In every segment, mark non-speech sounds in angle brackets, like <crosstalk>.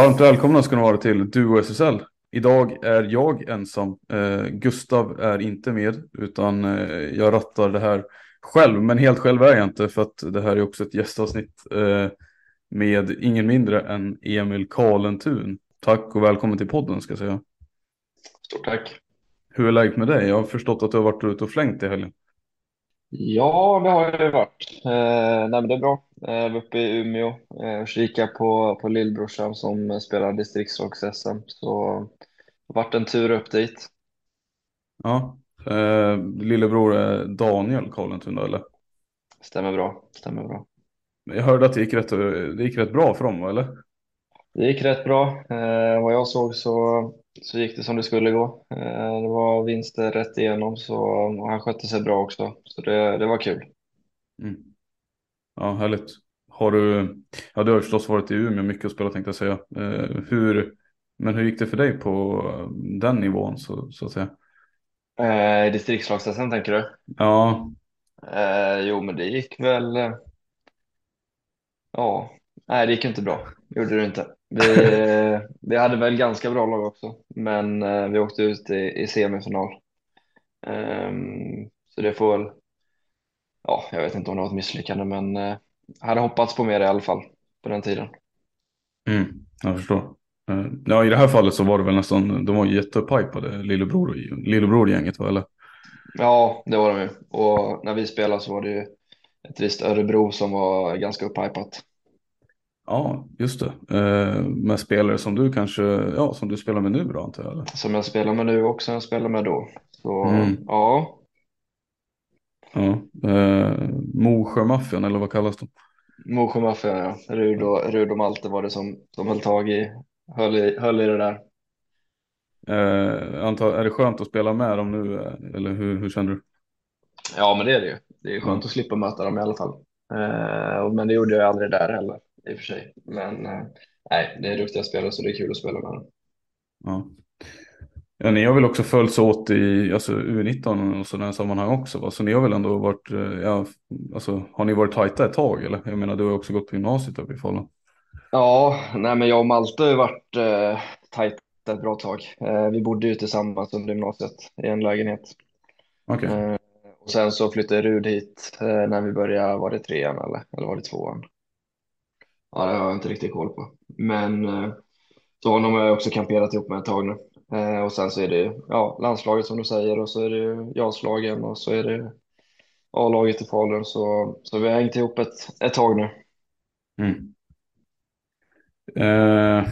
Varmt välkomna ska ni vara till Duo SSL. Idag är jag ensam. Eh, Gustav är inte med utan eh, jag rattar det här själv. Men helt själv är jag inte för att det här är också ett gästavsnitt eh, med ingen mindre än Emil Karlentun. Tack och välkommen till podden ska jag säga. Stort tack. Hur är läget med dig? Jag har förstått att du har varit ute och flängt i helgen. Ja, det har jag varit. Eh, nej, men det är bra. Eh, jag var uppe i Umeå eh, och kikade på, på lillbrorsan som spelar distriktslags-SM. Så det har varit en tur upp dit. Ja, eh, lillebror är Daniel Karlentun eller? Stämmer bra, stämmer bra. Jag hörde att det gick rätt, det gick rätt bra för dem, eller? Det gick rätt bra. Eh, vad jag såg så, så gick det som det skulle gå. Eh, det var vinster rätt igenom så och han skötte sig bra också. Så det, det var kul. Mm. Ja, härligt. Har du, ja du har förstås varit i Umeå mycket och spelat tänkte jag säga. Eh, hur, men hur gick det för dig på den nivån så, så att säga? Eh, distriktslags tänker du? Ja. Eh, jo, men det gick väl. Eh, ja, nej, det gick inte bra. Gjorde det inte. Vi, <laughs> vi hade väl ganska bra lag också, men eh, vi åkte ut i, i semifinal. Um, så det får väl, ja, jag vet inte om det var ett misslyckande, men eh, hade hoppats på mer i alla fall på den tiden. Mm, jag förstår. Eh, ja, i det här fallet så var det väl nästan, de var jättepajpade, lillebror, lillebror-gänget va, eller? Ja, det var de ju. Och när vi spelade så var det ju ett visst Örebro som var ganska upphypat. Ja, just det. Eh, med spelare som du kanske, ja, som du spelar med nu då antar jag? Eller? Som jag spelar med nu och som jag spelar med då. Så Mm. ja, Ja. Eh, Mosjömaffian eller vad kallas de? Mosjömaffian ja. Rud och, Rud och Malte var det som, som höll tag i, höll i, höll i det där. Eh, antar, är det skönt att spela med dem nu eh, eller hur, hur känner du? Ja, men det är det ju. Det är skönt Mm. att slippa möta dem i alla fall. Eh, men det gjorde jag aldrig där heller i och för sig. Men eh, nej, det är duktiga spelare så det är kul att spela med dem. Ja. Ja, ni har väl också följts åt i alltså, U19 och sådana sammanhang också va? Så ni har väl ändå varit, eh, ja, alltså har ni varit tajta ett tag eller? Jag menar du har också gått på gymnasiet uppe i Falun. Ja, nej, men jag och Malte har varit eh, tajta ett bra tag. Eh, vi bodde ju tillsammans under gymnasiet i en lägenhet. Okej. Eh, och sen så flyttade Rud hit eh, när vi började, var det trean eller, eller var det tvåan? Ja, det har jag inte riktigt koll på. Men eh, så honom har jag också kamperat ihop med ett tag nu. Eh, och sen så är det ju, ja, landslaget som du säger och så är det ju JAS-lagen och så är det A-laget i Falun. Så, så vi har hängt ihop ett, ett tag nu. Mm. Eh,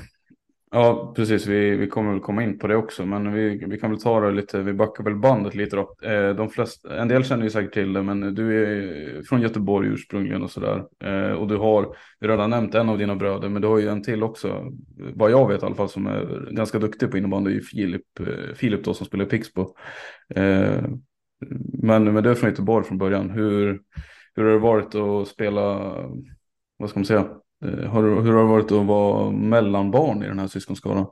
ja, precis. Vi, vi kommer väl komma in på det också. Men vi, vi kan väl ta det lite. Vi backar väl bandet lite då. Eh, de flesta, en del känner ju säkert till det. Men du är från Göteborg ursprungligen och sådär. Eh, och du har du redan nämnt en av dina bröder. Men du har ju en till också. Vad jag vet i alla fall. Som är ganska duktig på innebandy. Är ju Filip, eh, Filip då som spelar i Pixbo. Eh, men, men du är från Göteborg från början. Hur, hur har det varit att spela? Vad ska man säga? Eh, har, du- hur har det varit att vara mellanbarn i den här syskonskaran?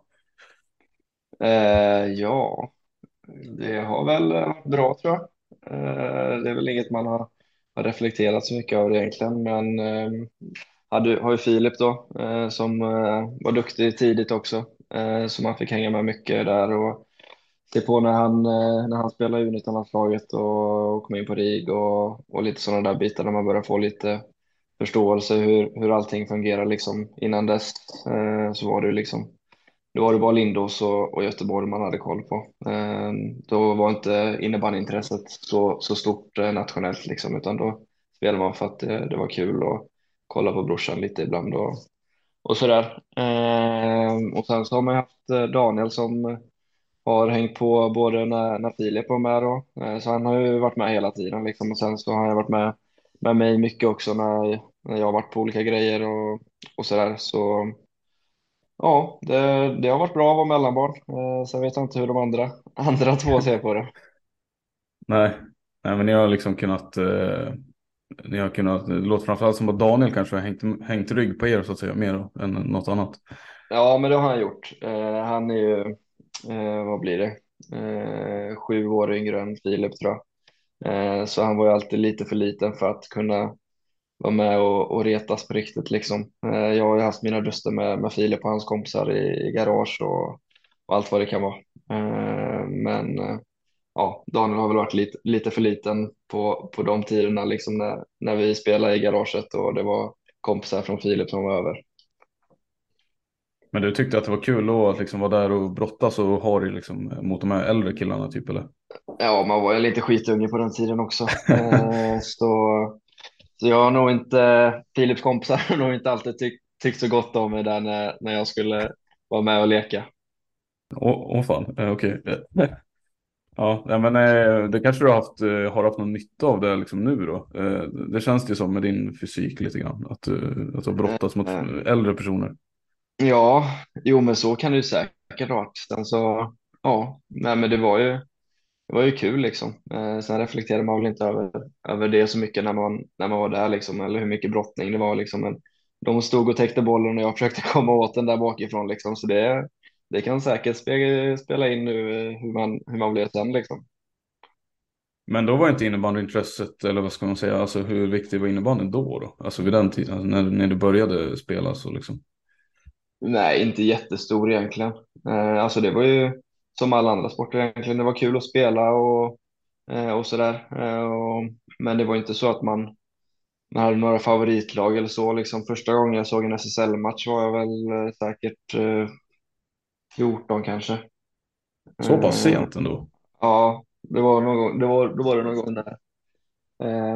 Eh, ja, det har väl varit bra tror jag. Eh, det är väl inget man har, har reflekterat så mycket över egentligen, men eh, hade, har ju Filip då eh, som eh, var duktig tidigt också, eh, så man fick hänga med mycket där och se på när han, eh, när han spelade U19-landslaget och, och kom in på RIG och, och lite sådana där bitar när man börjar få lite, förståelse hur, hur allting fungerar liksom. Innan dess eh, så var det liksom då var det bara Lindås och, och Göteborg man hade koll på. Eh, då var inte innebandyintresset så, så stort eh, nationellt liksom, utan då spelade man för att det, det var kul och kolla på brorsan lite ibland och, och sådär. Eh, och sen så har man haft eh, Daniel som har hängt på både när, när Filip var med då, eh, så han har ju varit med hela tiden liksom. Och sen så har han varit med, med mig mycket också när, när jag har varit på olika grejer och, och sådär. Så ja, det, det har varit bra att vara mellanbarn. Eh, sen vet jag inte hur de andra, <laughs> andra två ser på det. Nej, nej men ni har liksom kunnat, eh, ni har kunnat, det låter framförallt som att Daniel kanske har hängt, hängt rygg på er så att säga mer än något annat. Ja, men det har han gjort. Eh, han är ju, eh, vad blir det, eh, sju år yngre än Filip tror jag. Eh, så han var ju alltid lite för liten för att kunna vara med och, och retas på riktigt liksom. Eh, jag har ju haft mina duster med, med Filip och hans kompisar i, i garage och, och, allt vad det kan vara. Eh, men ja, Daniel har väl varit lite, lite för liten på, på de tiderna liksom när, när vi spelade i garaget och det var kompisar från Filip som var över. Men du tyckte att det var kul att liksom vara där och brottas och ha det liksom mot de här äldre killarna typ eller? Ja, man var ju lite skitunge på den tiden också. <laughs> så, så jag har nog inte, Filips kompisar har nog inte alltid tyckt, tyckt så gott om mig där när, när jag skulle vara med och leka. Åh, åh fan, eh, okej. <laughs> Ja, men eh, det kanske du har haft, eh, har haft någon nytta av det liksom nu då. Det känns det som med din fysik lite grann. Att, att du har brottats mot äldre personer. Ja, jo men så kan det ju säkert ha varit. Sen så, ja, nej men det var ju, det var ju kul liksom. Eh, sen reflekterade man väl inte över, över det så mycket när man, när man var där liksom, eller hur mycket brottning det var liksom. Men de stod och täckte bollen och jag <laughs> försökte komma åt den där bakifrån liksom. Så det, det kan säkert spela, spela in nu eh, hur man, hur man blev sen liksom. Men då var inte innebandyintresset, eller vad ska man säga, alltså hur viktig var innebandyn då? då? Alltså vid den tiden, alltså när, när du började spela så liksom. Nej, inte jättestor egentligen. Eh, alltså det var ju som alla andra sporter egentligen. Det var kul att spela och, eh, och sådär. Eh, men det var inte så att man, man hade några favoritlag eller så. Liksom första gången jag såg en SSL-match var jag väl säkert 14 kanske. Så pass sent ändå? Ja, det var någon, det var, då var det någon gång där.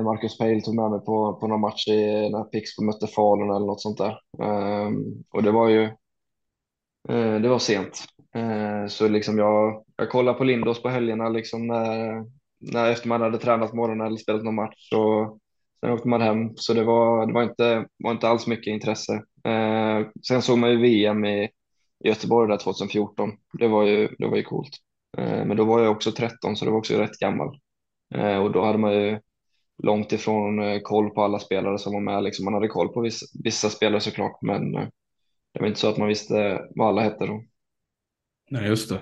Marcus Pale tog med mig på, på någon match i, när Pixbo mötte Falun eller något sånt där. Um, och det var ju det var sent. Eh, så liksom jag, jag kollade på Lindås på helgerna liksom när, när efter man hade tränat morgonen eller spelat någon match. Och sen åkte man hem. Så det var, det var, inte, var inte alls mycket intresse. Eh, sen såg man ju VM i, i Göteborg där 2014. Det var ju, det var ju coolt. Eh, men då var jag också 13 så det var också rätt gammal. och då hade man ju långt ifrån koll på alla spelare som var med. Liksom man hade koll på vissa, vissa spelare såklart, men det var inte så att man visste vad alla hette då. Nej, just det.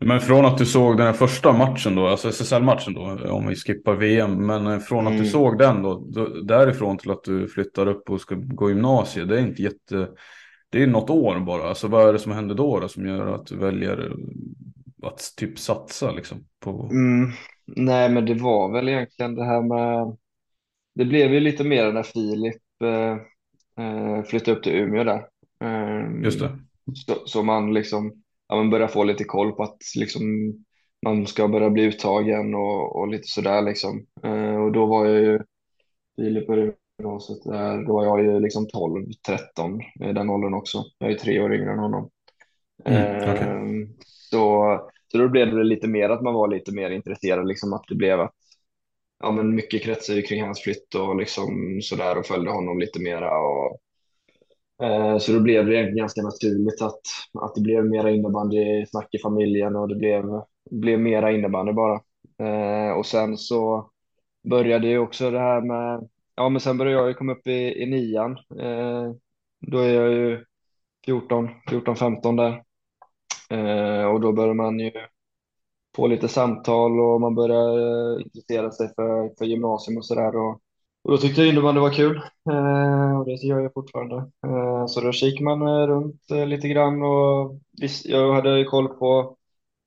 Men från att du såg den här första matchen då, alltså SSL-matchen då, om vi skippar VM, men eh, från att mm. du såg den då, därifrån till att du flyttar upp och ska gå gymnasiet, det är inte jätte, det är något år bara. Alltså vad är det som händer då, då som gör att du väljer att typ satsa liksom på? Mm. Nej, men det var väl egentligen det här med, det blev ju lite mer när Filip eh, eh flyttade upp till Umeå där. Eh, Just det. Så, så, man liksom, ja, man börjar få lite koll på att liksom man ska börja bli uttagen och, och lite sådär liksom. Eh, och då var jag ju, Filip gymnasiet där, då var jag ju liksom 12, 13 i den åldern också. Jag är tre år yngre än honom. Mm, okay. Ehm, så så då blev det lite mer att man var lite mer intresserad, liksom att det blev att ja, men mycket kretsade kring hans flytt och liksom sådär och följde honom lite mera. Och, eh, Eh, så då blev det egentligen ganska naturligt att, att det blev mera innebandy snack i familjen och det blev, blev mera innebandy bara. Eh, och sen så började ju också det här med, ja men sen började jag ju komma upp i, i nian. Eh, då är jag ju 14, 14, 15 där. Och då börjar man ju få lite samtal och man börjar intressera sig för, för gymnasium och sådär. Och, då tyckte jag innebandy var kul eh, och det gör jag fortfarande. Eh, så då kikar man eh, runt lite grann och jag hade ju koll på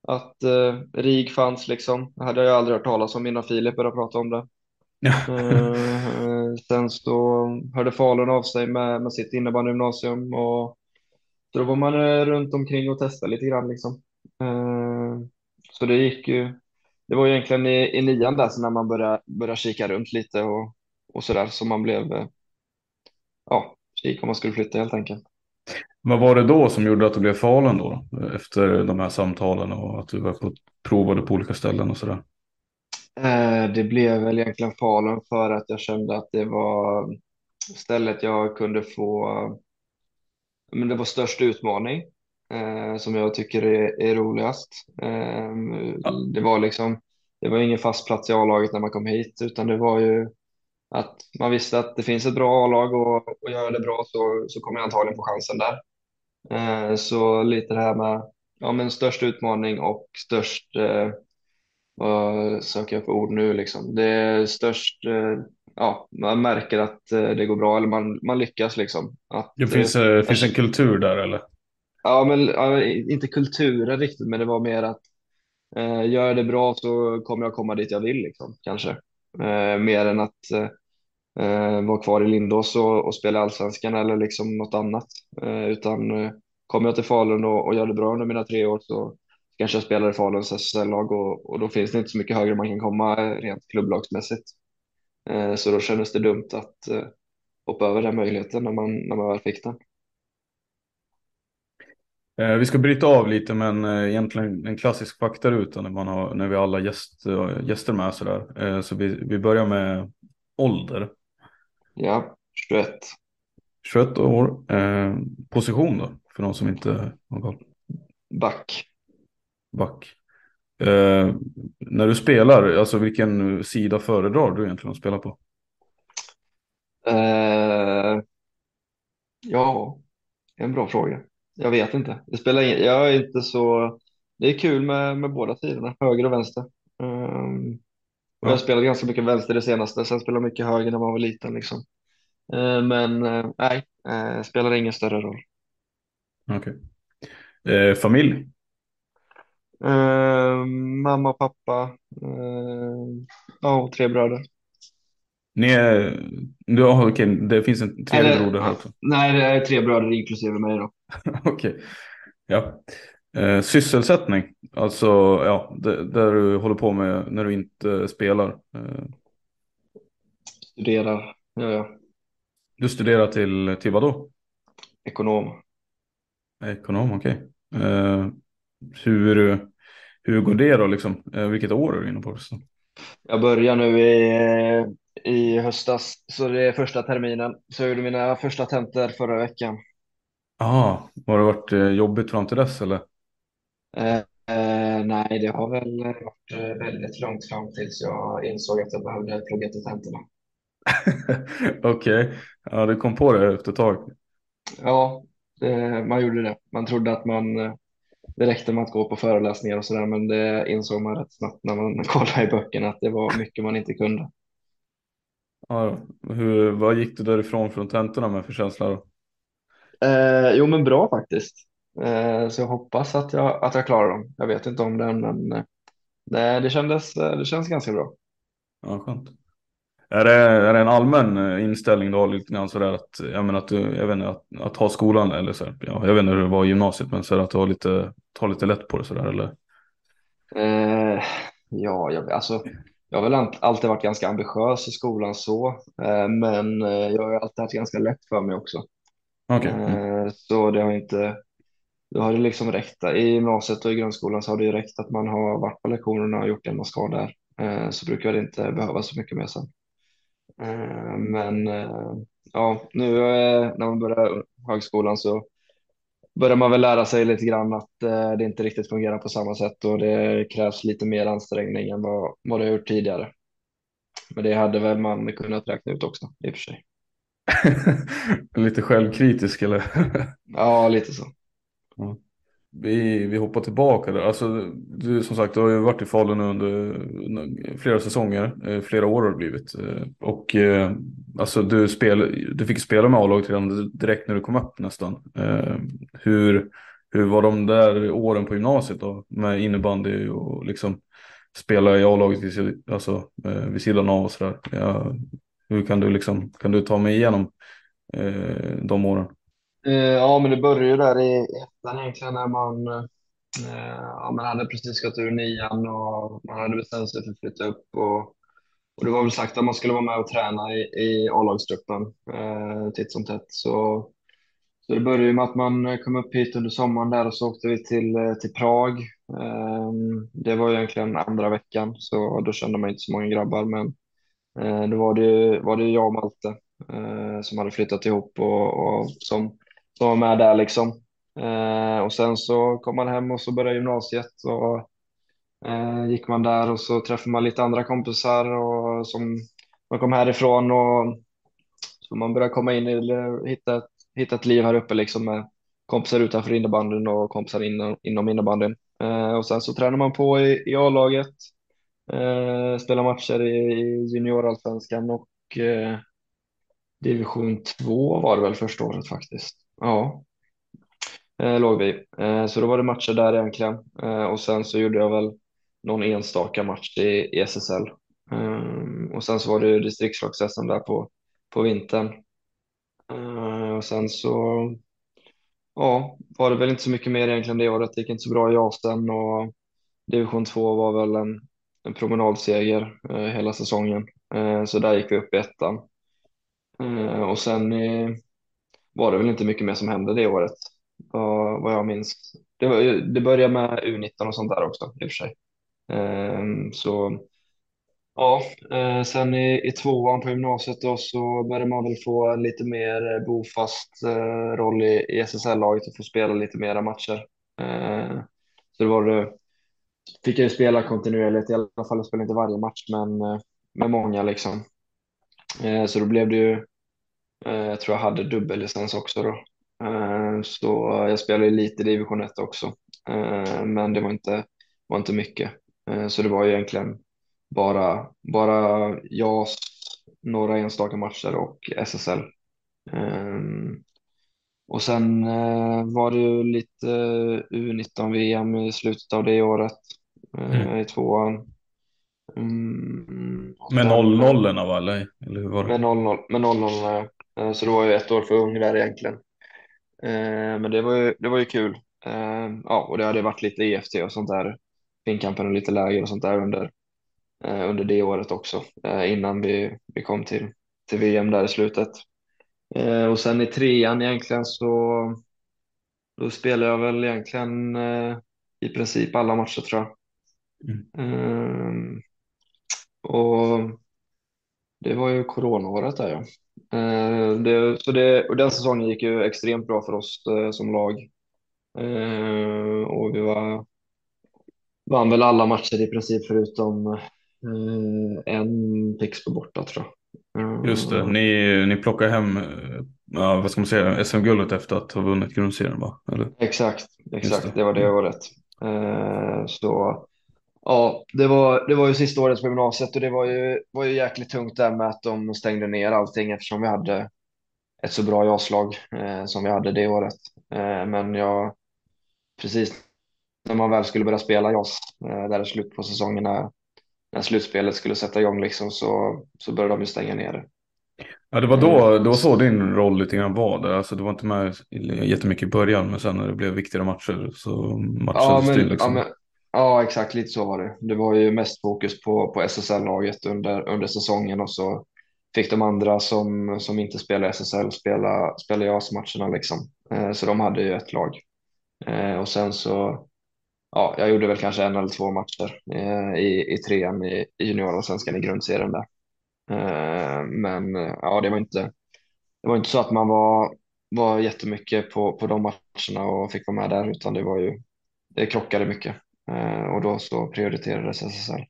att RIG fanns liksom. Det hade jag aldrig hört talas om innan Filip började prata om det. Sen så hörde Falun av sig med, med sitt innebandygymnasium och då var man runt omkring och testade lite grann liksom. Så det gick ju, det var egentligen i, i nian där så när man började, började kika runt lite och, och sådär så man blev, eh, ja, kika om man skulle flytta helt enkelt. Vad var det då som gjorde att du blev Falun då? Efter de här samtalen och att du var på provade på olika ställen och sådär? Eh, det blev väl egentligen Falun för att jag kände att det var stället jag kunde få, men det var störst utmaning eh, som jag tycker är, är roligast. Eh, Ja. Det var liksom, det var ingen fast plats i A-laget när man kom hit utan det var ju att man visste att det finns ett bra A-lag och, och gör det bra så, så kommer jag antagligen få chansen där. Eh, så lite det här med ja, men störst utmaning och störst, eh, vad söker jag för ord nu liksom, det är störst, eh, ja, man märker att eh, det går bra eller man, man lyckas liksom. Att, Det finns, eh, eh, finns en kultur där eller? Ja, men ja, inte kulturen riktigt, men det var mer att eh, gör jag det bra så kommer jag komma dit jag vill liksom, kanske. Eh, mer än att eh, eh, vara kvar i Lindås och, och spela allsvenskan eller liksom något annat. Eh, utan eh, kommer jag till Falun och, och gör det bra under mina tre år så kanske jag spelar i Faluns SSL-lag och, och då finns det inte så mycket högre man kan komma eh, rent klubblagsmässigt. Eh, så då kändes det dumt att eh, hoppa över den möjligheten när man, när man väl fick den. Eh, vi ska bryta av lite men eh, egentligen en klassisk faktaruta när, man har, när vi har alla gäst, gäster med sådär. där. så vi, vi börjar med ålder. Ja, 21. 21 år. Eh, position då? För de som inte har koll. Back. Back. Eh, när du spelar, alltså vilken sida föredrar du egentligen att spela på? Eh, ja, en bra fråga. Jag vet inte. Det spelar ingen, jag är inte så. Det är kul med, med båda sidorna, höger och vänster. Um, och Ja. Jag spelade ganska mycket vänster det senaste, sen spelade jag mycket höger när man var liten liksom. Eh, men eh, nej, uh, spelar ingen större roll. Okej. Eh, familj? Eh, mamma, pappa, eh, ja, och tre bröder. Ni är, du, oh, okej, det finns en tredje broder här också. Nej, det är tre bröder inklusive mig då. <laughs> Okej. Ja. Eh, sysselsättning, alltså ja, det, där du håller på med när du inte spelar. Eh, Studerar, ja, ja. du studerar till, till vad då? Ekonom. Ekonom, okej. Eh, hur, hur går det då liksom? Eh, vilket år är du inne på? Så? Jag börjar nu i, i höstas, så det är första terminen. Så jag gjorde mina första tentor förra veckan. Ah, har det varit eh, jobbigt fram till dess eller? Eh, eh, nej, det har väl varit eh, väldigt långt fram tills jag insåg att jag behövde plugga till tentorna. <laughs> Okej, ja du kom på det efter ett tag. Ja, det, man gjorde det. Man trodde att man, eh, det räckte med att gå på föreläsningar och sådär, men det insåg man rätt snabbt när man <laughs> kollade i böckerna att det var mycket man inte kunde. Ja, hur, vad gick du därifrån från tentorna med för känsla? Eh, jo, men bra faktiskt. Eh, så jag hoppas att jag, att jag klarar dem. Jag vet inte om det, men eh, det, det, kändes, eh, det känns ganska bra. Ja, skönt. Är det, är det en allmän inställning då lite grann sådär att, jag menar att du, jag vet inte, att, att ha skolan eller så här, ja, jag vet inte hur det var i gymnasiet men så här, att du har lite, tar lite lätt på det sådär eller? Eh, ja, jag, alltså, jag har väl alltid varit ganska ambitiös i skolan så, eh, men jag har alltid haft ganska lätt för mig också. Okej, mm. Eh, så det har inte, då har det liksom räckt. I gymnasiet och i grundskolan så har det ju räckt att man har varit på lektionerna och gjort det man ska där. Eh, så brukar det inte behöva så mycket mer sen. Eh, men eh, ja, nu när man börjar högskolan så börjar man väl lära sig lite grann att det inte riktigt fungerar på samma sätt och det krävs lite mer ansträngning än vad, vad det har gjort tidigare. Men det hade väl man kunnat räkna ut också i och för sig. <laughs> lite självkritisk eller? Ja, lite så. Vi, vi hoppar tillbaka där. Alltså, du som sagt, du har ju varit i Falun nu under flera säsonger, eh, flera år har det blivit. Eh, Och eh, alltså, du, spel, du fick spela med A-laget redan direkt när du kom upp nästan. Hur, hur var de där åren på gymnasiet då? Med innebandy och liksom spela i A-laget vid, alltså, vid sidan av och sådär. Ja, Hur kan du liksom, kan du ta mig igenom eh, de åren? Ja, men det började där i ettan egentligen när man, eh, ja, man hade precis gått ur nian och man hade bestämt sig för att flytta upp. Och, och det var väl sagt att man skulle vara med och träna i, i A-lagstruppen eh, titt som tätt. Så, så det började ju med att man kom upp hit under sommaren där och så åkte vi till, eh, till Prag. Eh, det var egentligen andra veckan, så då kände man inte så många grabbar. Men eh, då var det, var det jag och Malte eh, som hade flyttat ihop och, och som som var med där liksom. Eh, och sen så kom man hem och så började gymnasiet och eh, gick man där och så träffade man lite andra kompisar och som man kom härifrån och så man började komma in i hitta ett, hitta ett liv här uppe liksom med kompisar utanför innebandyn och kompisar inom, inom innebandyn. Eh, och sen så tränar man på i, i A-laget, eh, spelar matcher i, i juniorallsvenskan och eh, division 2 var det väl första året faktiskt. Ja, eh, låg vi. Eh, så då var det matcher där egentligen. Eh, och sen så gjorde jag väl någon enstaka match i, i SSL. Eh, och sen så var det distriktslags där på, på vintern. Eh, och sen så ja, var det väl inte så mycket mer egentligen det året. Det gick inte så bra i Asen och division 2 var väl en, en promenadseger eh, hela säsongen. Eh, så där gick vi upp i ettan. Eh, och sen i var det väl inte mycket mer som hände det året, vad, vad jag minns. Det, var, det började med U19 och sånt där också i och för sig. Ehm, så ja, eh, sen i, i tvåan på gymnasiet då så började man väl få lite mer bofast eh, roll i, i SSL-laget och få spela lite mera matcher. Ehm, så det var det, fick jag ju spela kontinuerligt, i alla fall jag spelade inte varje match men eh, med många liksom. Ehm, så då blev det ju jag tror jag hade dubbellicens också då. Eh, så jag spelade lite i division 1 också. Eh, men det var inte, var inte mycket. Så det var egentligen bara, bara jag, några enstaka matcher och SSL. Och sen var det ju lite U19-VM i slutet av det året mm. i tvåan. Mm, med 0-0 va eller? eller hur var det? Med 0-0, med 0-0 Eh, så då var jag ett år för ung där egentligen. Eh, men det var ju, det var ju kul. Eh, ja, och det hade varit lite EFT och sånt där. Finnkampen och lite läger och sånt där under, under det året också. Innan vi, vi kom till, till VM där i slutet. Och sen i trean egentligen så då spelade jag väl egentligen i princip alla matcher tror jag. Mm. Och det var ju coronaåret där ja. Eh, det, så det, och den säsongen gick ju extremt bra för oss eh, som lag. Eh, och vi var, vann väl alla matcher i princip förutom en Pixbo borta tror jag. Just det, ni, ni plockar hem ja, vad ska man säga, SM-guldet efter att ha vunnit grundserien va? Eller? Exakt, exakt, det. det. var det året. Så Ja, det var, det var ju sista året på gymnasiet och det var ju, var ju jäkligt tungt där med att de stängde ner allting eftersom vi hade ett så bra jaslag eh, som vi hade det året. Eh, men jag, precis när man väl skulle börja spela JAS, eh, där det slut på säsongen, när, när slutspelet skulle sätta igång liksom, så, så började de ju stänga ner det. Ja, det var då, det var så din roll lite grann var där. Alltså, du var inte med jättemycket i början, men sen när det blev viktigare matcher så matchades ja, men, liksom. Ja, men, Ja, exakt lite så var det. Det var ju mest fokus på, på SSL-laget under, under säsongen och så fick de andra som, som inte spelar SSL spela, spela JAS-matcherna liksom. Eh, så de hade ju ett lag. Eh, och sen så, ja, jag gjorde väl kanske en eller två matcher eh, i, i trean i, i juniorallsvenskan i grundserien där. Eh, men ja, det var inte, det var inte så att man var, var jättemycket på, på de matcherna och fick vara med där, utan det var ju, det krockade mycket. Eh, och då så prioriterades SSL.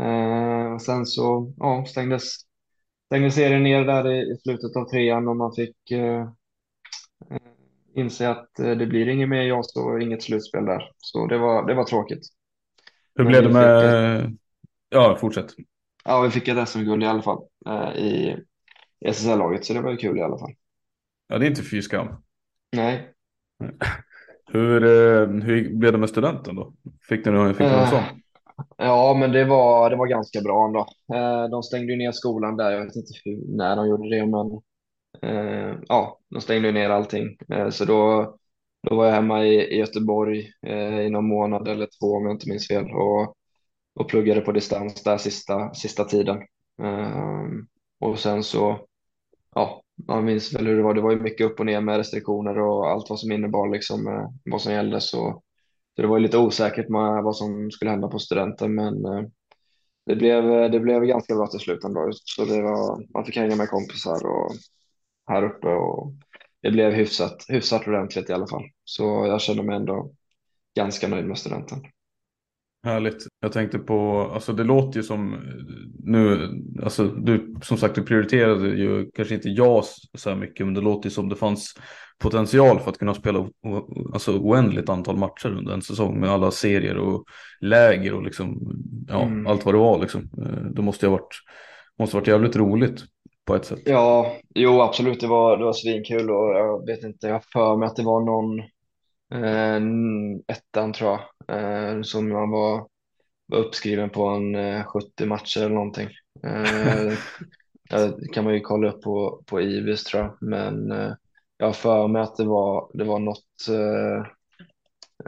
Eh, och sen så ja, stängdes, stängdes serien ner där i, slutet av trean och man fick eh, inse att det blir inget mer JAS och inget slutspel där. Så det var, det var tråkigt. Hur blev det med... Ett... Ja, fortsätt. Ja, vi fick ett SM-guld i alla fall i SSL-laget, så det var ju kul i alla fall. Ja, det är inte fy skam. Nej. <laughs> Hur, eh, hur blev det med studenten då? Fick du, fick du någon sån? Ja, men det var, det var ganska bra ändå. Eh, de stängde ju ner skolan där, jag vet inte hur, när de gjorde det, men eh, ja, de stängde ju ner allting. Eh, Så då, då var jag hemma i, i Göteborg eh, i någon månad eller två om jag inte minns fel och, och pluggade på distans där sista, sista tiden. Eh, Och sen så, ja, man minns väl hur det var. Det var ju mycket upp och ner med restriktioner och allt vad som innebar liksom eh, vad som gällde. Så, så det var lite osäkert med vad som skulle hända på studenten, men eh, det blev, eh, det blev ganska bra till slut ändå. Så det var, man fick hänga med kompisar och här uppe och det blev hyfsat, hyfsat ordentligt i alla fall. Så jag känner mig ändå ganska nöjd med studenten. Härligt. Jag tänkte på, alltså det låter ju som eh, nu, alltså du som sagt du prioriterade ju kanske inte JAS så här mycket men det låter ju som det fanns potential för att kunna spela alltså oändligt antal matcher under en säsong med alla serier och läger och liksom ja, Mm. allt vad det var liksom. Eh, Det måste ju ha varit, måste ha varit jävligt roligt på ett sätt. Ja, jo absolut, det var, det var svinkul och jag vet inte, jag för mig att det var någon ettan tror jag, eh, som man var, var uppskriven på en eh, 70 matcher eller någonting. Eh, <laughs> Det kan man ju kolla upp på, på Ibis tror jag, men eh, jag har för mig att det var, det var något eh,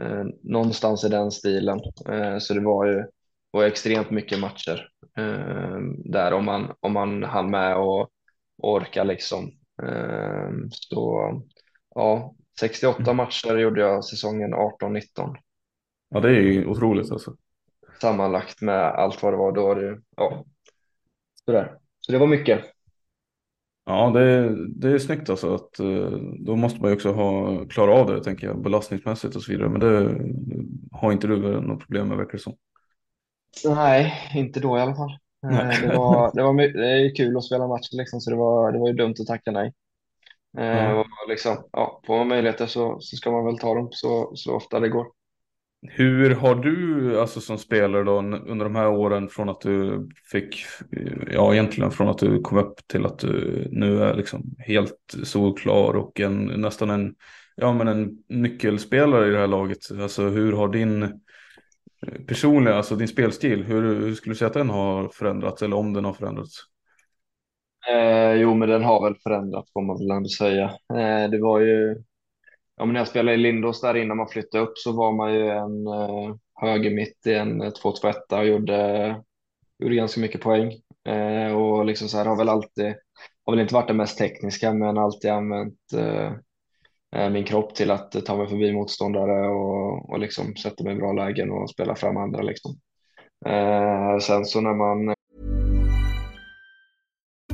eh, någonstans i den stilen. Eh, så det var ju var extremt mycket matcher eh, där om man, om man hann med och orka liksom. Eh, så ja, 68 matcher gjorde jag säsongen 18-19 Ja det är ju otroligt alltså. sammanlagt med allt vad det var. Då var det ja, sådär. Så det var mycket. Ja, det, det är snyggt alltså att eh, då måste man ju också ha klara av det tänker jag belastningsmässigt och så vidare. Men det har inte du något problem med verkar det som. Nej, inte då i alla fall. Eh, Nej. Det var, det var det är kul att spela match liksom, så det var, det var ju dumt att tacka nej. Eh, Ja. Och liksom, ja, får man möjligheter så, så ska man väl ta dem så, så ofta det går. Hur har du alltså som spelare då under de här åren från att du fick, ja egentligen från att du kom upp till att du nu är liksom helt solklar och en, nästan en, ja men en nyckelspelare i det här laget. Alltså hur har din eh, personliga, alltså din spelstil, hur, hur skulle du säga att den har förändrats eller om den har förändrats? Eh, jo, men den har väl förändrats får man väl ändå säga. Eh, det var ju, ja, men när jag spelade i Lindås där innan man flyttade upp så var man ju en eh, höger mitt i en eh, 2-2-1 och gjorde, gjorde ganska mycket poäng. Eh, och liksom så här har väl alltid, har väl inte varit det mest tekniska, men alltid använt eh, eh min kropp till att eh, ta mig förbi motståndare och, och liksom sätta mig i bra lägen och spela fram andra liksom. Eh, sen så när man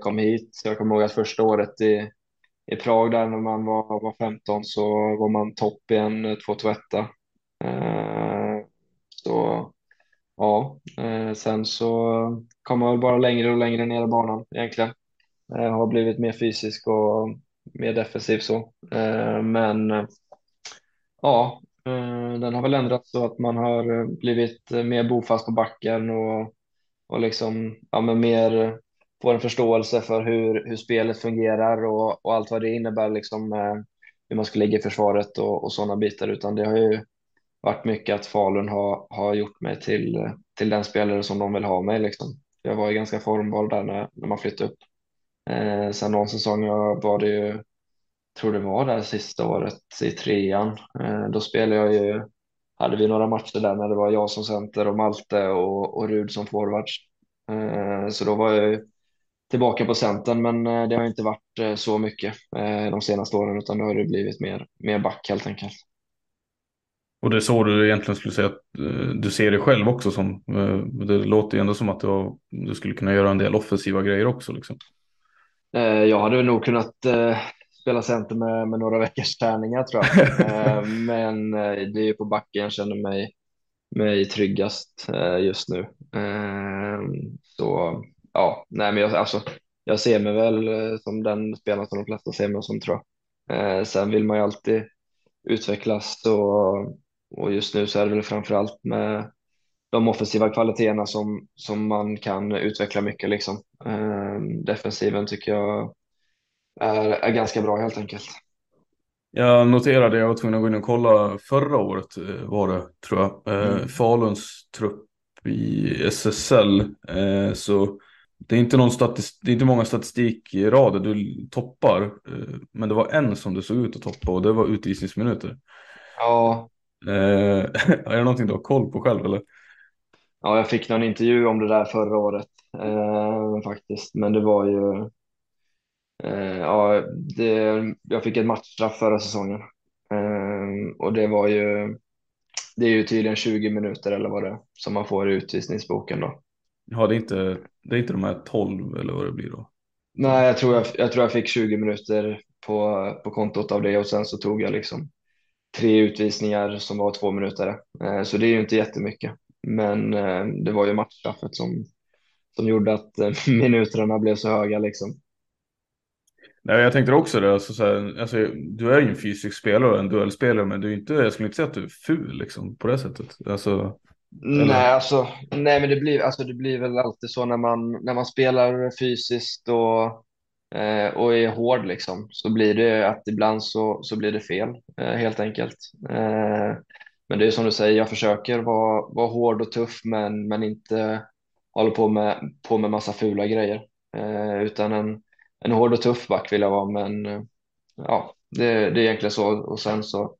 kom hit, så jag kommer ihåg att första året i, i Prag där när man var, var 15 så var man topp i en 2-2-1. Eh, så ja, eh, sen så kom man väl bara längre och längre ner i banan egentligen. Eh, har blivit mer fysisk och mer defensiv så. Eh, men eh, ja, eh, den har väl ändrats så att man har eh, blivit eh, mer bofast på backen och, och liksom ja, men mer får en förståelse för hur, hur spelet fungerar och, och allt vad det innebär liksom eh, hur man ska ligga i försvaret och, och sådana bitar utan det har ju varit mycket att Falun har, har gjort mig till, till den spelare som de vill ha mig liksom. Jag var ju ganska formbar där när, när man flyttade upp. Eh, sen någon säsong var det ju, tror det var där sista året i trean. Eh, då spelade jag ju, hade vi några matcher där när det var jag som center och Malte och, och Rud som forwards. Eh, så då var jag ju tillbaka på centern, men eh, det har inte varit eh, så mycket eh, de senaste åren, utan då har det blivit mer, mer back helt enkelt. Och det är så du egentligen skulle säga att du ser dig själv också som. Det låter ju ändå som att du, skulle kunna göra en del offensiva grejer också liksom. Jag hade nog kunnat spela center med, med några veckors träningar tror jag. <laughs> Men det är ju på backen jag känner mig, mig tryggast just nu. Så ja, nej men jag, alltså, jag ser mig väl som den spelaren som de flesta ser mig som tror jag. Sen vill man ju alltid utvecklas och, och just nu så är det väl framförallt med de offensiva kvaliteterna som, som man kan utveckla mycket. Liksom. defensiven tycker jag är, är ganska bra helt enkelt. Jag noterade, jag var tvungen att gå in och kolla förra året eh, var det tror jag. Eh, mm. Faluns trupp i SSL. Eh, så det är inte, någon statistik, det är inte många statistikrader du toppar. Men det var en som du såg ut att toppa och det var utvisningsminuter. Ja. <laughs> är det någonting du har koll på själv eller? Ja, jag fick någon intervju om det där förra året eh, faktiskt. Men det var ju Eh, ja, det, jag fick ett matchstraff förra säsongen eh, och det var ju det är ju tydligen 20 minuter eller vad det är som man får i utvisningsboken då. Ja, det är inte, det är inte de här 12 eller vad det blir då? Nej, jag tror jag, jag, tror jag fick 20 minuter på, på kontot av det och sen så tog jag liksom tre utvisningar som var två minuter. Eh, så det är ju inte jättemycket. Men det var ju matchstraffet som, som gjorde att <laughs> minuterna blev så höga liksom. Nej, jag tänkte också det. Alltså, så här, alltså, du är ju en fysisk spelare och en duellspelare, men du är inte, jag skulle inte säga att du är ful liksom, på det sättet. Alltså, nej, alltså, nej, men det blir, alltså, det blir väl alltid så när man, när man spelar fysiskt och, eh, och är hård liksom, så blir det att ibland så, så blir det fel, eh, helt enkelt. Eh, men det är som du säger, jag försöker vara, vara hård och tuff, men, men inte hålla på med, på med massa fula grejer, eh, utan en en hård och tuff back vill jag vara, men eh, ja, det, det är egentligen så. Och sen så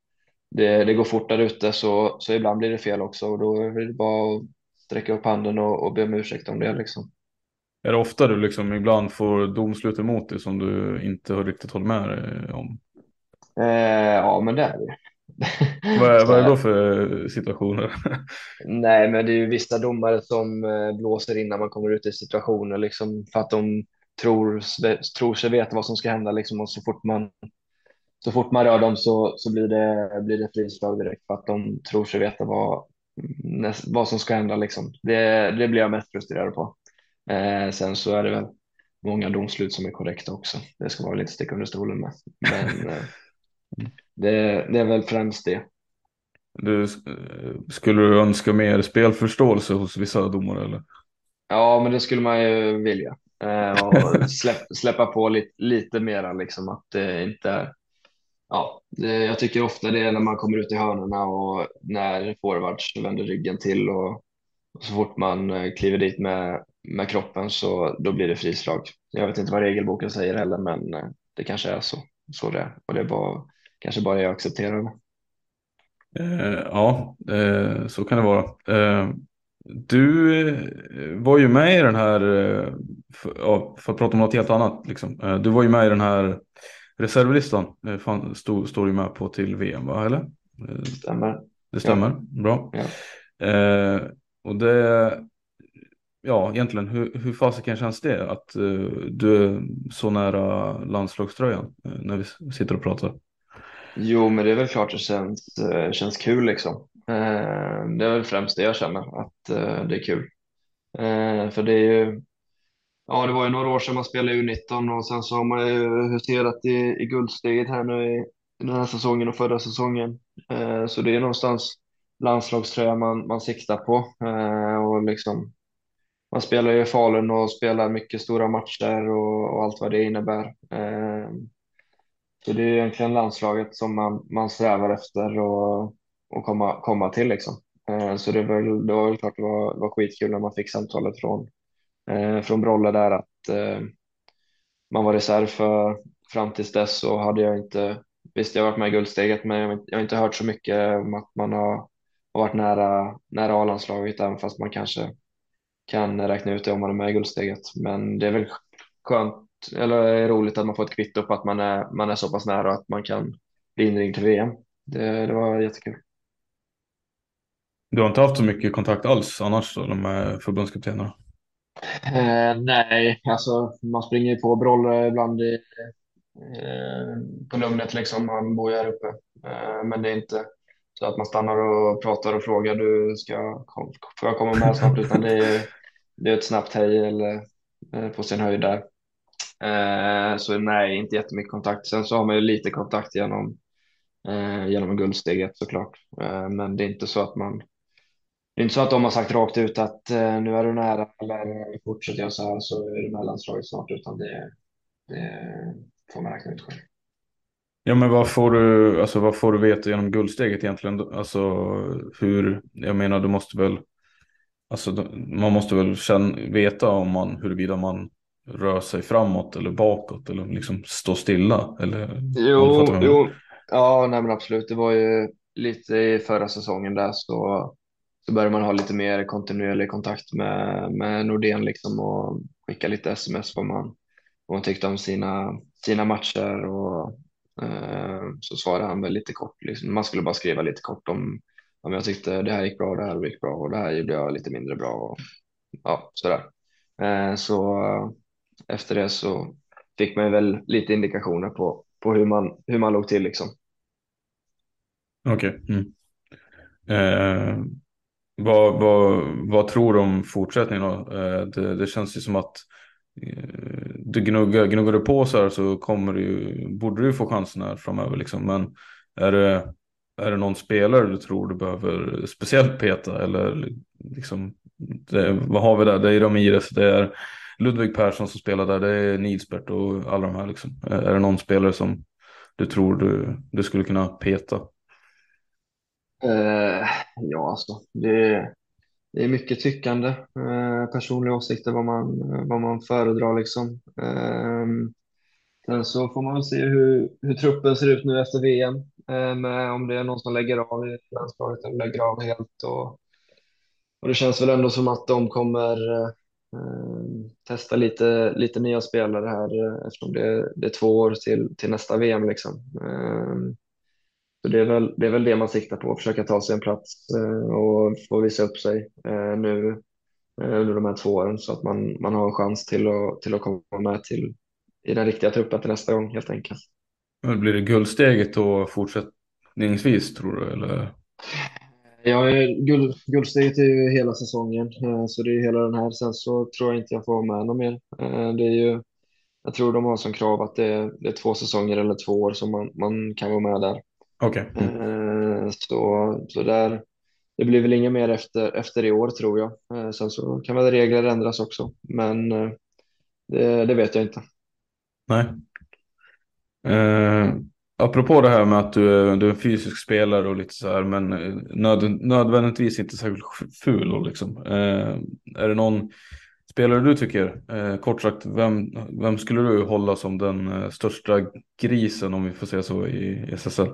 det, det går fort där ute så, så ibland blir det fel också och då är det bara att sträcka upp handen och, och be om ursäkt om det liksom. Är det ofta du liksom ibland får domslut emot dig som du inte har riktigt hållit med dig om? Eh, ja, men det är det. vad, är, vad är det då <laughs> för situationer? <laughs> Nej, men det är ju vissa domare som eh, blåser in när man kommer ut i situationer liksom för att de tror, tror sig veta vad som ska hända liksom, och så fort man så fort man rör dem så, så blir det, blir det frislag direkt för att de tror sig veta vad, vad som ska hända. Liksom. Det, det blir jag mest frustrerad på. Eh, sen så är det väl många domslut som är korrekta också. Det ska man väl inte sticka under stolen med. Men <laughs> eh, det, det är väl främst det. Du, skulle du önska mer spelförståelse hos vissa domare? Eller? Ja, men det skulle man ju vilja. Eh, och släpp, släppa på lite, lite mera liksom att det inte är Ja, det, jag tycker ofta det är när man kommer ut i hörnorna och när forwards vänder ryggen till och, och så fort man eh, kliver dit med, med kroppen så då blir det frislag. Jag vet inte vad regelboken säger heller, men eh, det kanske är så, så det är och det är bara, kanske bara jag accepterar det. Eh, ja, eh, så kan det vara. Eh, du eh, var ju med i den här, eh, för, ja, för att prata om något helt annat, liksom. Eh, du var ju med i den här reservlistan, står, står du med på till VM, va? eller? Stämmer. Det stämmer, ja. bra. Ja. Eh, och det, ja egentligen, hur, hur fasiken känns det att uh, du är så nära landslagströjan uh, när vi sitter och pratar? Jo, men det är väl klart det känns, uh, känns kul liksom. Eh, det är väl främst det jag känner, att eh, det är kul. Eh, för det är ju, ja det var ju några år sedan man spelade U19 och sen så har man ju huserat i, i guldsteget här nu i, den här säsongen och förra säsongen. Eh, så det är någonstans landslagströja man, man siktar på eh, och liksom man spelar ju i Falun och spelar mycket stora matcher och, och allt vad det innebär. Eh, så det är egentligen landslaget som man, man strävar efter och att komma, komma till liksom. Eh, så det var, det var klart det var, var skitkul när man fick samtalet från, Eh, från Brolle där att eh, man var reserv för fram tills dess så hade jag inte, visst jag har varit med i guldsteget men jag, jag har inte hört så mycket om att man har, har varit nära, nära A-landslaget även fast man kanske kan räkna ut det om man är med i guldsteget. Men det är väl skönt eller roligt att man får ett kvitto på att man är, man är så pass nära och att man kan bli inringd till VM. Det, det var jättekul. Du har inte haft så mycket kontakt alls annars då, med förbundskaptenerna? Eh, nej, alltså man springer ju på Brolle ibland i, eh, på lugnet liksom. Han bor ju här uppe. Eh, men det är inte så att man stannar och pratar och frågar du ska, kom, får jag komma med snart? Utan det är, det är ett snabbt hej eller eh, på sin höjd där. Eh, så nej, inte jättemycket kontakt. Sen så har man ju lite kontakt genom, eh, genom guldsteget såklart. Eh, men det är inte så att man det är inte så att de har sagt rakt ut att eh, nu är du nära eller fortsätter jag så här så är du med landslaget snart utan det, det får man räkna ut själv. Ja men vad får du, alltså vad får du veta genom guldsteget egentligen? Alltså hur, jag menar du måste väl, alltså man måste väl känna, veta om man, huruvida man rör sig framåt eller bakåt eller liksom stå stilla eller? Jo, jo, ja nej men absolut, det var ju lite i förra säsongen där så, så började man ha lite mer kontinuerlig kontakt med, med Nordén liksom och skicka lite sms vad man, vad man tyckte om sina, sina matcher och Eh, så svarade han väl lite kort. Liksom. Man skulle bara skriva lite kort om om jag tyckte det här gick bra, det här gick bra och det här gjorde jag lite mindre bra och ja, sådär. Eh, så efter det så fick man väl lite indikationer på, på hur, man, hur man låg till liksom. Okej. Okay. Mm. Eh, vad, vad, vad tror du om fortsättningen då? Eh, det, det känns ju som att eh, du gnuggar, gnuggar du på så här så kommer du, borde du få chansen här framöver liksom. Men är det, är det någon spelare du tror du behöver speciellt peta eller liksom, det, vad har vi där? Det är Ramirez, det är Ludvig Persson som spelar där, det är Nilsbert och alla de här liksom. Är det någon spelare som du tror du, du skulle kunna peta? Eh, ja, alltså det, det är mycket tyckande, eh, personliga åsikter vad man, vad man föredrar liksom. Eh, sen så får man väl se hur, hur truppen ser ut nu efter VM, eh, med om det är någon som lägger av i landslaget eller lägger av helt. Och, och det känns väl ändå som att de kommer eh, testa lite, lite nya spelare här eh, eftersom det, det är två år till, till nästa VM liksom. Ehm, så det är, väl, det är väl det man siktar på, att försöka ta sig en plats eh, och få visa upp sig eh, nu eh, under de här två åren så att man, man har en chans till att, till att komma med till, i den riktiga truppen till nästa gång helt enkelt. Men blir det guldsteget då fortsättningsvis tror du? Eller? Ja, guld, guldsteget är ju hela säsongen, så det är hela den här. Sen så tror jag inte jag får vara med någon mer. Det är ju, jag tror de har som krav att det är, det är två säsonger eller två år som man, man kan vara med där. Okay. Mm. Så, så där, det blir väl inget mer efter, efter i år tror jag. Eh, sen så kan väl regler ändras också, men eh, det, det vet jag inte. Nej. Eh, apropå det här med att du du är en fysisk spelare och lite så här, men nöd, nödvändigtvis inte särskilt ful. Och liksom. Eh, är det någon spelare du tycker, eh, kort sagt, vem, vem skulle du hålla som den största grisen om vi får säga så i SSL?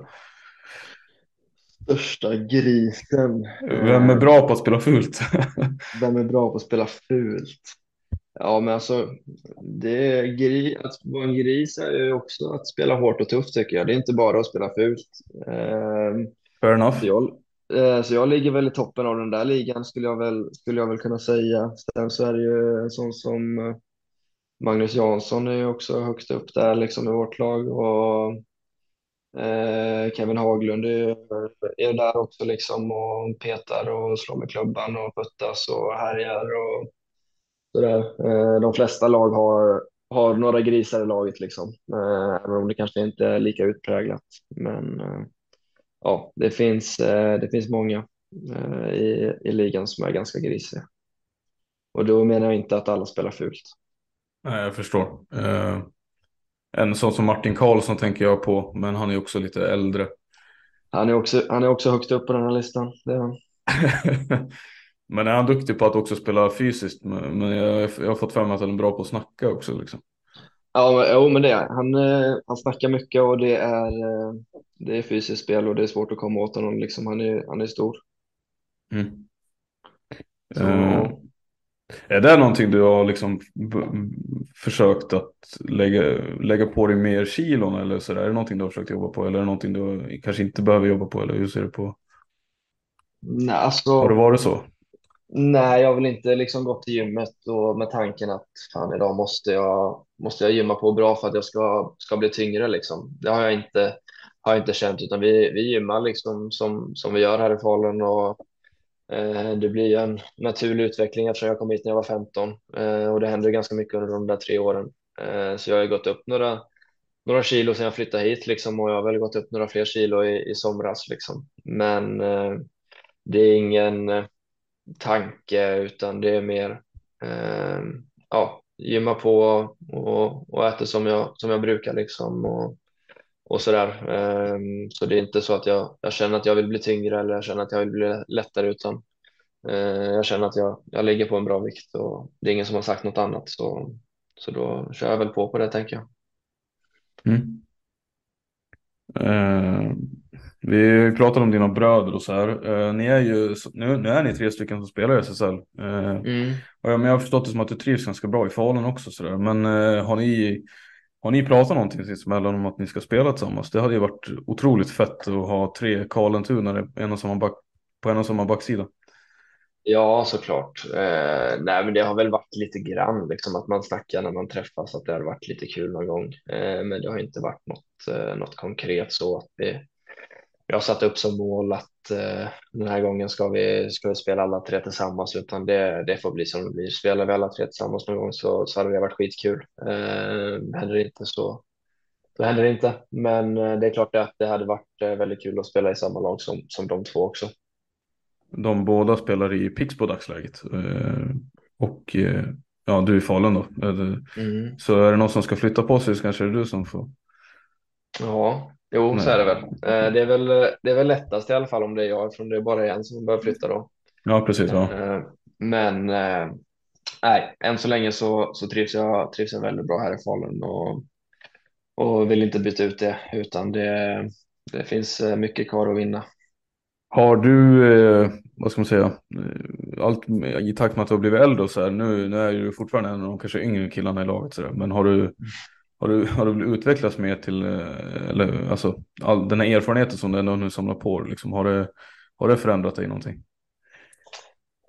Största grisen. Vem är bra på att spela fult? <laughs> Vem är bra på att spela fult? Ja, men alltså, det är att vara en gris är ju också att spela hårt och tufft tycker jag. Det är inte bara att spela fult. Eh, Fair enough. Så jag, eh, så jag ligger väl i toppen av den där ligan skulle jag väl, skulle jag väl kunna säga. Sen så är det ju en sån som eh, Magnus Jansson är ju också högst upp där liksom i vårt lag och Eh, Eh, Kevin Haglund är, är där också liksom och petar och slår med klubban och puttas och härjar och sådär. Eh, de flesta lag har, har några grisar i laget liksom, eh, även om det kanske inte är lika utpräglat. Men eh, ja, det finns, eh, det finns många i, i ligan som är ganska grisiga. Och då menar jag inte att alla spelar fult. Nej, jag förstår. En sån som Martin Karlsson tänker jag på, men han är också lite äldre. Han är också, han är också högt upp på den här listan. Det är han. <laughs> men är han duktig på att också spela fysiskt? Men jag, jag har fått för mig att han är bra på att snacka också. Liksom. Ja, jo, men det är han. Eh, han snackar mycket och det är, eh, det är fysiskt spel och det är svårt att komma åt honom. Liksom. Han, är, han är stor. Mm. Så, uh, är det någonting du har liksom försökt att lägga, lägga på dig mer kilon eller så där? Är det någonting du har försökt jobba på eller är det någonting du kanske inte behöver jobba på eller hur ser du på? Nej, alltså, har det varit så? Nej, jag har väl inte liksom gått till gymmet och med tanken att fan idag måste jag måste jag gymma på bra för att jag ska, ska bli tyngre liksom. Det har jag inte, har jag inte känt utan vi, vi gymmar liksom som, som vi gör här i Falun och Eh, det blir en naturlig utveckling eftersom jag kom hit när jag var 15 eh, och det händer ganska mycket under de där tre åren. Eh, så jag har ju gått upp några, några kilo sedan jag flyttade hit liksom och jag har väl gått upp några fler kilo i, i somras liksom. Men det är ingen tanke utan det är mer ja, gymma på och, och äta som jag, som jag brukar liksom och, och sådär. Eh, så det är inte så att jag, jag känner att jag vill bli tyngre eller jag känner att jag vill bli lättare utan eh, jag känner att jag, jag ligger på en bra vikt och det är ingen som har sagt något annat så, så då kör jag väl på på det tänker jag. Mm. Eh, vi pratade om dina bröder och så här. Eh, ni är ju, nu, nu är ni tre stycken som spelar i SSL. Eh, Mm. och jag, men jag har förstått det som att du trivs ganska bra i Falun också. Så där. Men eh, har, ni, har ni pratat någonting sinsemellan om att ni ska spela tillsammans? Det hade ju varit otroligt fett att ha tre Karlentunare en och samma back, på en och samma backsida. Ja, såklart. Eh, nej, men det har väl varit lite grann liksom att man snackar när man träffas att det har varit lite kul någon gång. Eh, men det har inte varit något, eh, något konkret så att vi, vi har satt upp som mål att eh, den här gången ska vi, ska vi spela alla tre tillsammans utan det, det får bli som det blir. Spelar vi alla tre tillsammans någon gång så, så hade det varit skitkul. Eh, händer det inte så då händer det inte. Men eh, det är klart att det hade varit eh, väldigt kul att spela i samma lag som, som de två också. De båda spelar i Pixbo dagsläget. Eh, och eh, ja, du är i Falun då. Mm. Så är det någon som ska flytta på sig så kanske det är du som får. Ja, jo, så är det väl. Eh, Det är väl, det är väl lättast i alla fall om det är jag, eftersom det är bara en som behöver flytta då. Ja, precis. Ja. Eh, Men eh, nej, än så länge så, så trivs jag, trivs jag väldigt bra här i Falun och, och vill inte byta ut det, utan det, det finns mycket kvar att vinna. Har du, eh, vad ska man säga, allt i takt med att du har blivit äldre och så här, nu, nu är du fortfarande en av de kanske yngre killarna i laget så där, men har du, har du, har du utvecklats mer till, eh, eller alltså, all den här erfarenheten som du ändå nu samlar på dig, liksom, har det, har det förändrat dig någonting?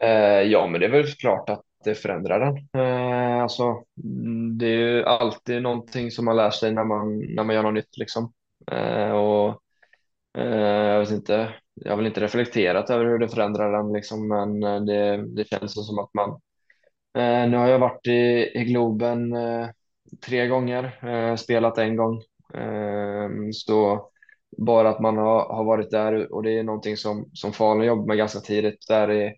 Eh, ja, men det är väl klart att det förändrar den. Eh, alltså, det är ju alltid någonting som man lär sig när man, när man gör något nytt liksom. Eh, och eh, jag vet inte, jag har väl inte reflekterat över hur det förändrar den liksom, men eh, det, det känns som att man eh, nu har jag varit i, i Globen eh, tre gånger, eh, spelat en gång. Eh, så bara att man har, har varit där och det är någonting som, som Falun jobbar med ganska tidigt. Där i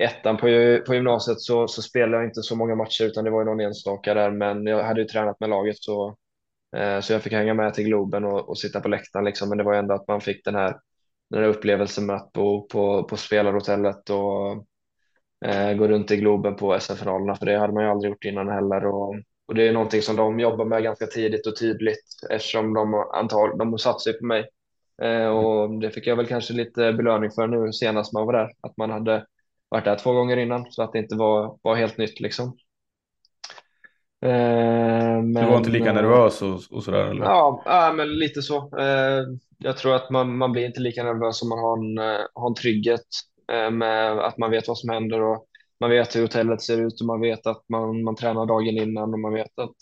ettan på, på gymnasiet så, så spelade jag inte så många matcher utan det var ju någon enstaka där. Men jag hade ju tränat med laget så, eh, så jag fick hänga med till Globen och, och sitta på läktaren liksom. Men det var ju ändå att man fick den här, den här upplevelsen med att bo på, på spelarhotellet och eh, gå runt i Globen på SM-finalerna. För det hade man ju aldrig gjort innan heller. Och, och det är någonting som de jobbar med ganska tidigt och tydligt eftersom de antal, de satsar ju på mig. Eh, och det fick jag väl kanske lite belöning för nu senast man var där. Att man hade varit där två gånger innan så att det inte var, var helt nytt liksom. Eh, Du var inte lika men, nervös och, och sådär eller? Ja, ja, men lite så. Eh, jag tror att man, man blir inte lika nervös om man har en, eh, har en trygghet eh, med att man vet vad som händer och man vet hur hotellet ser ut och man vet att man, man tränar dagen innan och man vet att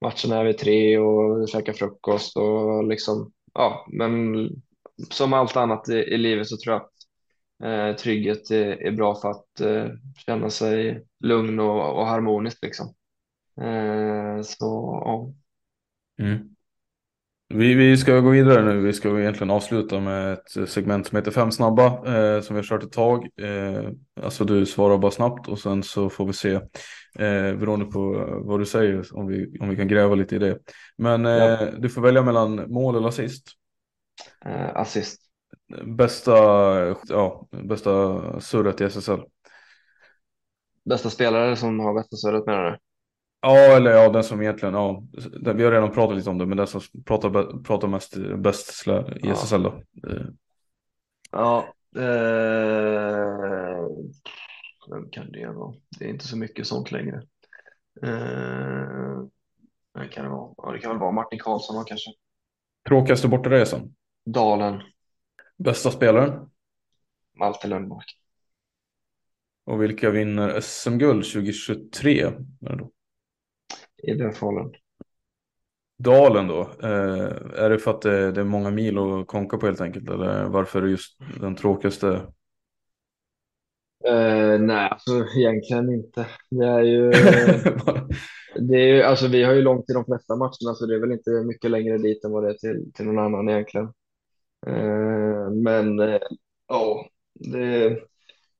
matchen är vid tre och käkar frukost och liksom, ja, men som allt annat i, i livet så tror jag att eh, trygghet är, är bra för att eh, känna sig lugn och, och harmonisk liksom. Eh, så, ja. Mm. Vi, vi ska gå vidare nu. Vi ska egentligen avsluta med ett segment som heter Fem snabba eh, som vi har kört ett tag. Eh, alltså du svarar bara snabbt och sen så får vi se eh, beroende på vad du säger om vi, om vi kan gräva lite i det. Men eh, Ja. du får välja mellan mål eller assist. Eh, assist. Bästa, ja, bästa surret i SSL. Bästa spelare som har bästa surret menar du? Ja, eller ja, den som egentligen, ja, vi har redan pratat lite om det, men den som pratar, pratar mest bäst i Ja. SSL då. Ja. Eh, vem kan det vara? Det är inte så mycket sånt längre. Eh, vem kan det vara? Ja, det kan väl vara Martin Karlsson kanske. Tråkigaste bortaresan. Dalen. Bästa spelaren. Malte Lundmark. Och vilka vinner SM-guld 2023? Är det då? I den fallen. Dalen då, eh, är det för att det, det, är många mil att konka på helt enkelt? Eller varför är det just den tråkigaste? Eh, nej, alltså egentligen inte. Det är ju, <laughs> det är ju, alltså vi har ju långt till de flesta matcherna så det är väl inte mycket längre dit än vad det är till, till någon annan egentligen. Eh, men eh, ja, det,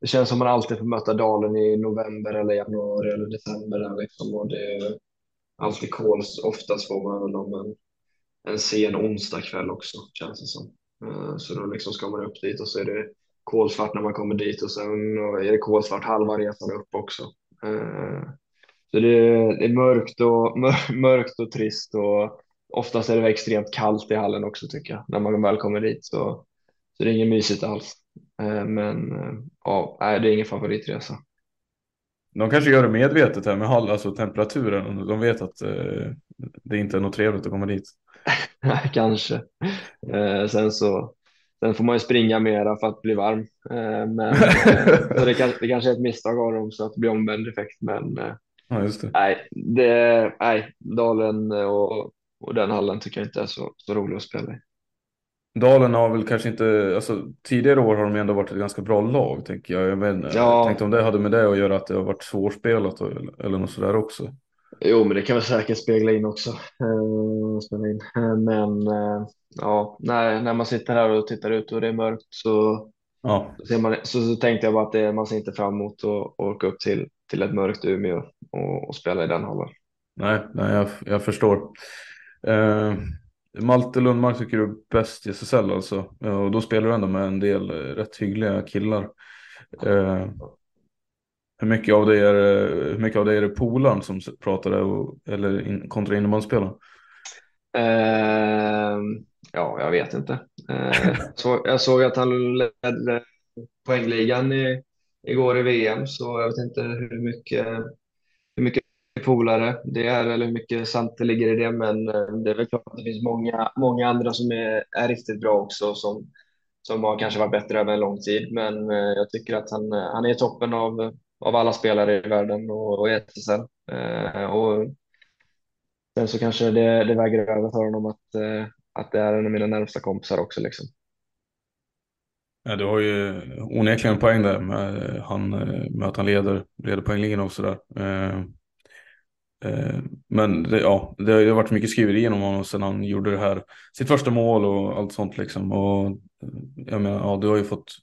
det känns som man alltid får möta Dalen i november eller januari eller december. Liksom, och det alltid kols. Oftast får man väl dem en, en sen onsdagkväll också känns det som. Eh, så då liksom ska man upp dit och så är det kolsvart när man kommer dit och sen är det kolsvart halva resan upp också. Eh, så det är, det är mörkt, och, <laughs> mörkt och trist och oftast är det extremt kallt i hallen också tycker jag när man väl kommer dit. Så, så det är inget mysigt alls. Eh, men ja, det är ingen favoritresa. De kanske gör det medvetet här med hall, alltså temperaturen. De vet att eh, det inte är något trevligt att komma dit. <laughs> Kanske. sen så sen får man ju springa mera för att bli varm. men det, kanske, det kanske är ett misstag av dem så att det blir omvänd effekt. Men ja, just det. Nej, det, nej, Dalen och, och den hallen tycker jag inte är så, så rolig att spela i. Dalen har väl kanske inte, alltså tidigare år har de ändå varit ett ganska bra lag tänker jag. Jag, vet, ja. jag tänkte om det hade med det att göra att det har varit svårspelat eller, eller något sådär också. Jo, men det kan väl säkert spegla in också. Uh, spela in. Men uh, ja, när, när man sitter här och tittar ut och det är mörkt så, ja. så, man, så, så tänkte jag bara att det, man ser inte fram emot att åka upp till, till ett mörkt Umeå och, och spela i den hallen. Nej, nej jag, jag förstår. Uh, Malte Lundmark tycker du är bäst i SSL alltså. Och då spelar du ändå med en del eh, rätt hyggliga killar. Eh, hur mycket av det är, eh, hur mycket av det är det polaren som pratar eller in, kontra innebandyspelaren? Eh, ja, jag vet inte. Eh, så, jag såg att han ledde poängligan i, igår i VM, så jag vet inte hur mycket polare det är väl hur mycket sant det ligger i det. Men eh, det är väl klart att det finns många, många andra som är, är riktigt bra också som, som har kanske varit bättre över en lång tid. Men eh, jag tycker att han, eh, han är toppen av, av alla spelare i världen och, och i SSL. Och sen så kanske det, det väger över för honom att, att det är en av mina närmsta kompisar också. Liksom. Ja, du har ju onekligen poäng där med, han, med att han leder, leder poängligan och sådär. Eh, men det, ja, det har varit mycket skriverier om honom sedan han gjorde det här, sitt första mål och allt sånt liksom. Och eh, jag menar, ja, du har ju fått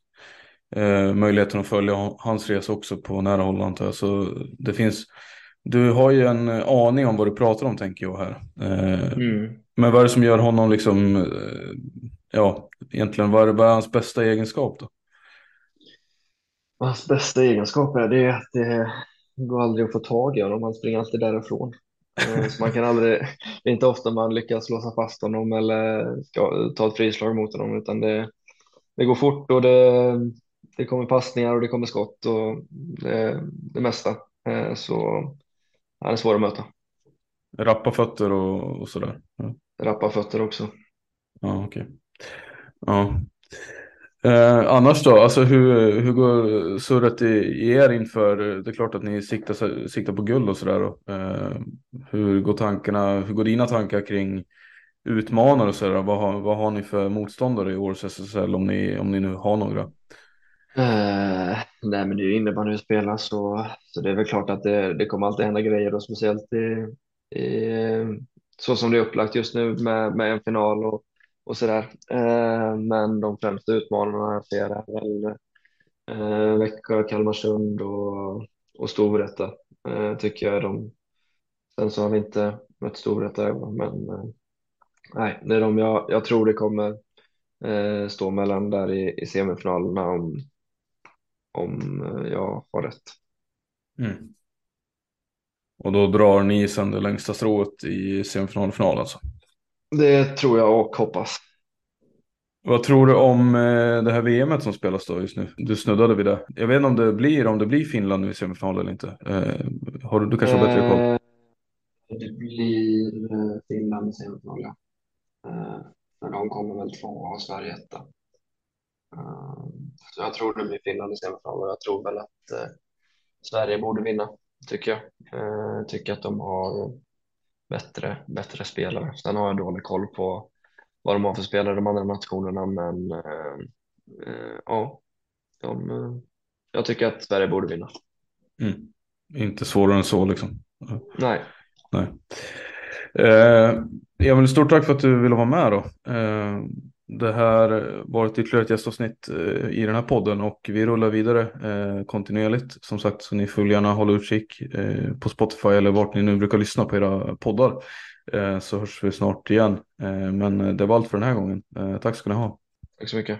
eh, möjligheten att följa hans resa också på nära håll antar jag. Så det finns, du har ju en aning om vad du pratar om tänker jag här. Eh, mm. Men vad är det som gör honom liksom, eh, ja, egentligen vad är, vad är hans bästa egenskap då? Hans bästa egenskap är det att det går aldrig att få tag i honom, han springer alltid därifrån. Eh, så man kan aldrig, det är inte ofta man lyckas låsa fast honom eller ska ta ett frislag mot honom utan det, det går fort och det, det kommer passningar och det kommer skott och det, det mesta. Eh, så han är svår att möta. Rappa fötter och, och sådär? Ja. Rappa fötter också. Ja, okej. Okay. Ja. Eh, annars då, alltså hur, hur går surret i, i er inför, det är klart att ni siktar, siktar på guld och sådär. Eh, hur går tankarna, hur går dina tankar kring utmanare och sådär? Vad har, vad har ni för motståndare i årets SSL om ni, om ni nu har några? Uh, nej men det är ju innebandy vi spelar så, så det är väl klart att det, det kommer alltid hända grejer och speciellt i, i, så som det är upplagt just nu med, med en final och och så där. Eh, men de främsta utmanarna jag ser är väl eh, Växjö, Kalmarsund och, och Storvreta eh, tycker jag är de. Sen så har vi inte mött Storvreta men eh, nej, det är de jag, jag tror det kommer stå mellan där i, i semifinalerna om, om jag har rätt. Mm. Och då drar ni sen det längsta strået i semifinal final alltså? Det tror jag och hoppas. Vad tror du om eh, det här VMet som spelas då just nu? Du snuddade vid det. Jag vet inte om det blir, om det blir Finland nu i semifinal eller inte. Eh, har du, du kanske har bättre koll? Eh, det blir Finland i semifinal, ja. För de kommer väl två och Sverige etta. Så jag tror det blir Finland i semifinal och jag tror väl att Sverige borde vinna, tycker jag. Tycker att de har bättre, bättre spelare. Sen har jag dålig koll på vad de har för spelare de andra nationerna, men eh, eh, ja, de, eh, jag tycker att Sverige borde vinna. Mm. Inte svårare än så liksom. Nej. Nej. Eh, Emil, stort tack för att du ville vara med då. Eh, det här var ett ytterligare ett gästavsnitt eh, i den här podden och vi rullar vidare eh, kontinuerligt. Som sagt, så ni får gärna hålla utkik eh, på Spotify eller vart ni nu brukar lyssna på era poddar. Eh, så hörs vi snart igen. Eh, men eh, det var allt för den här gången. Eh, tack ska ni ha. Tack så mycket.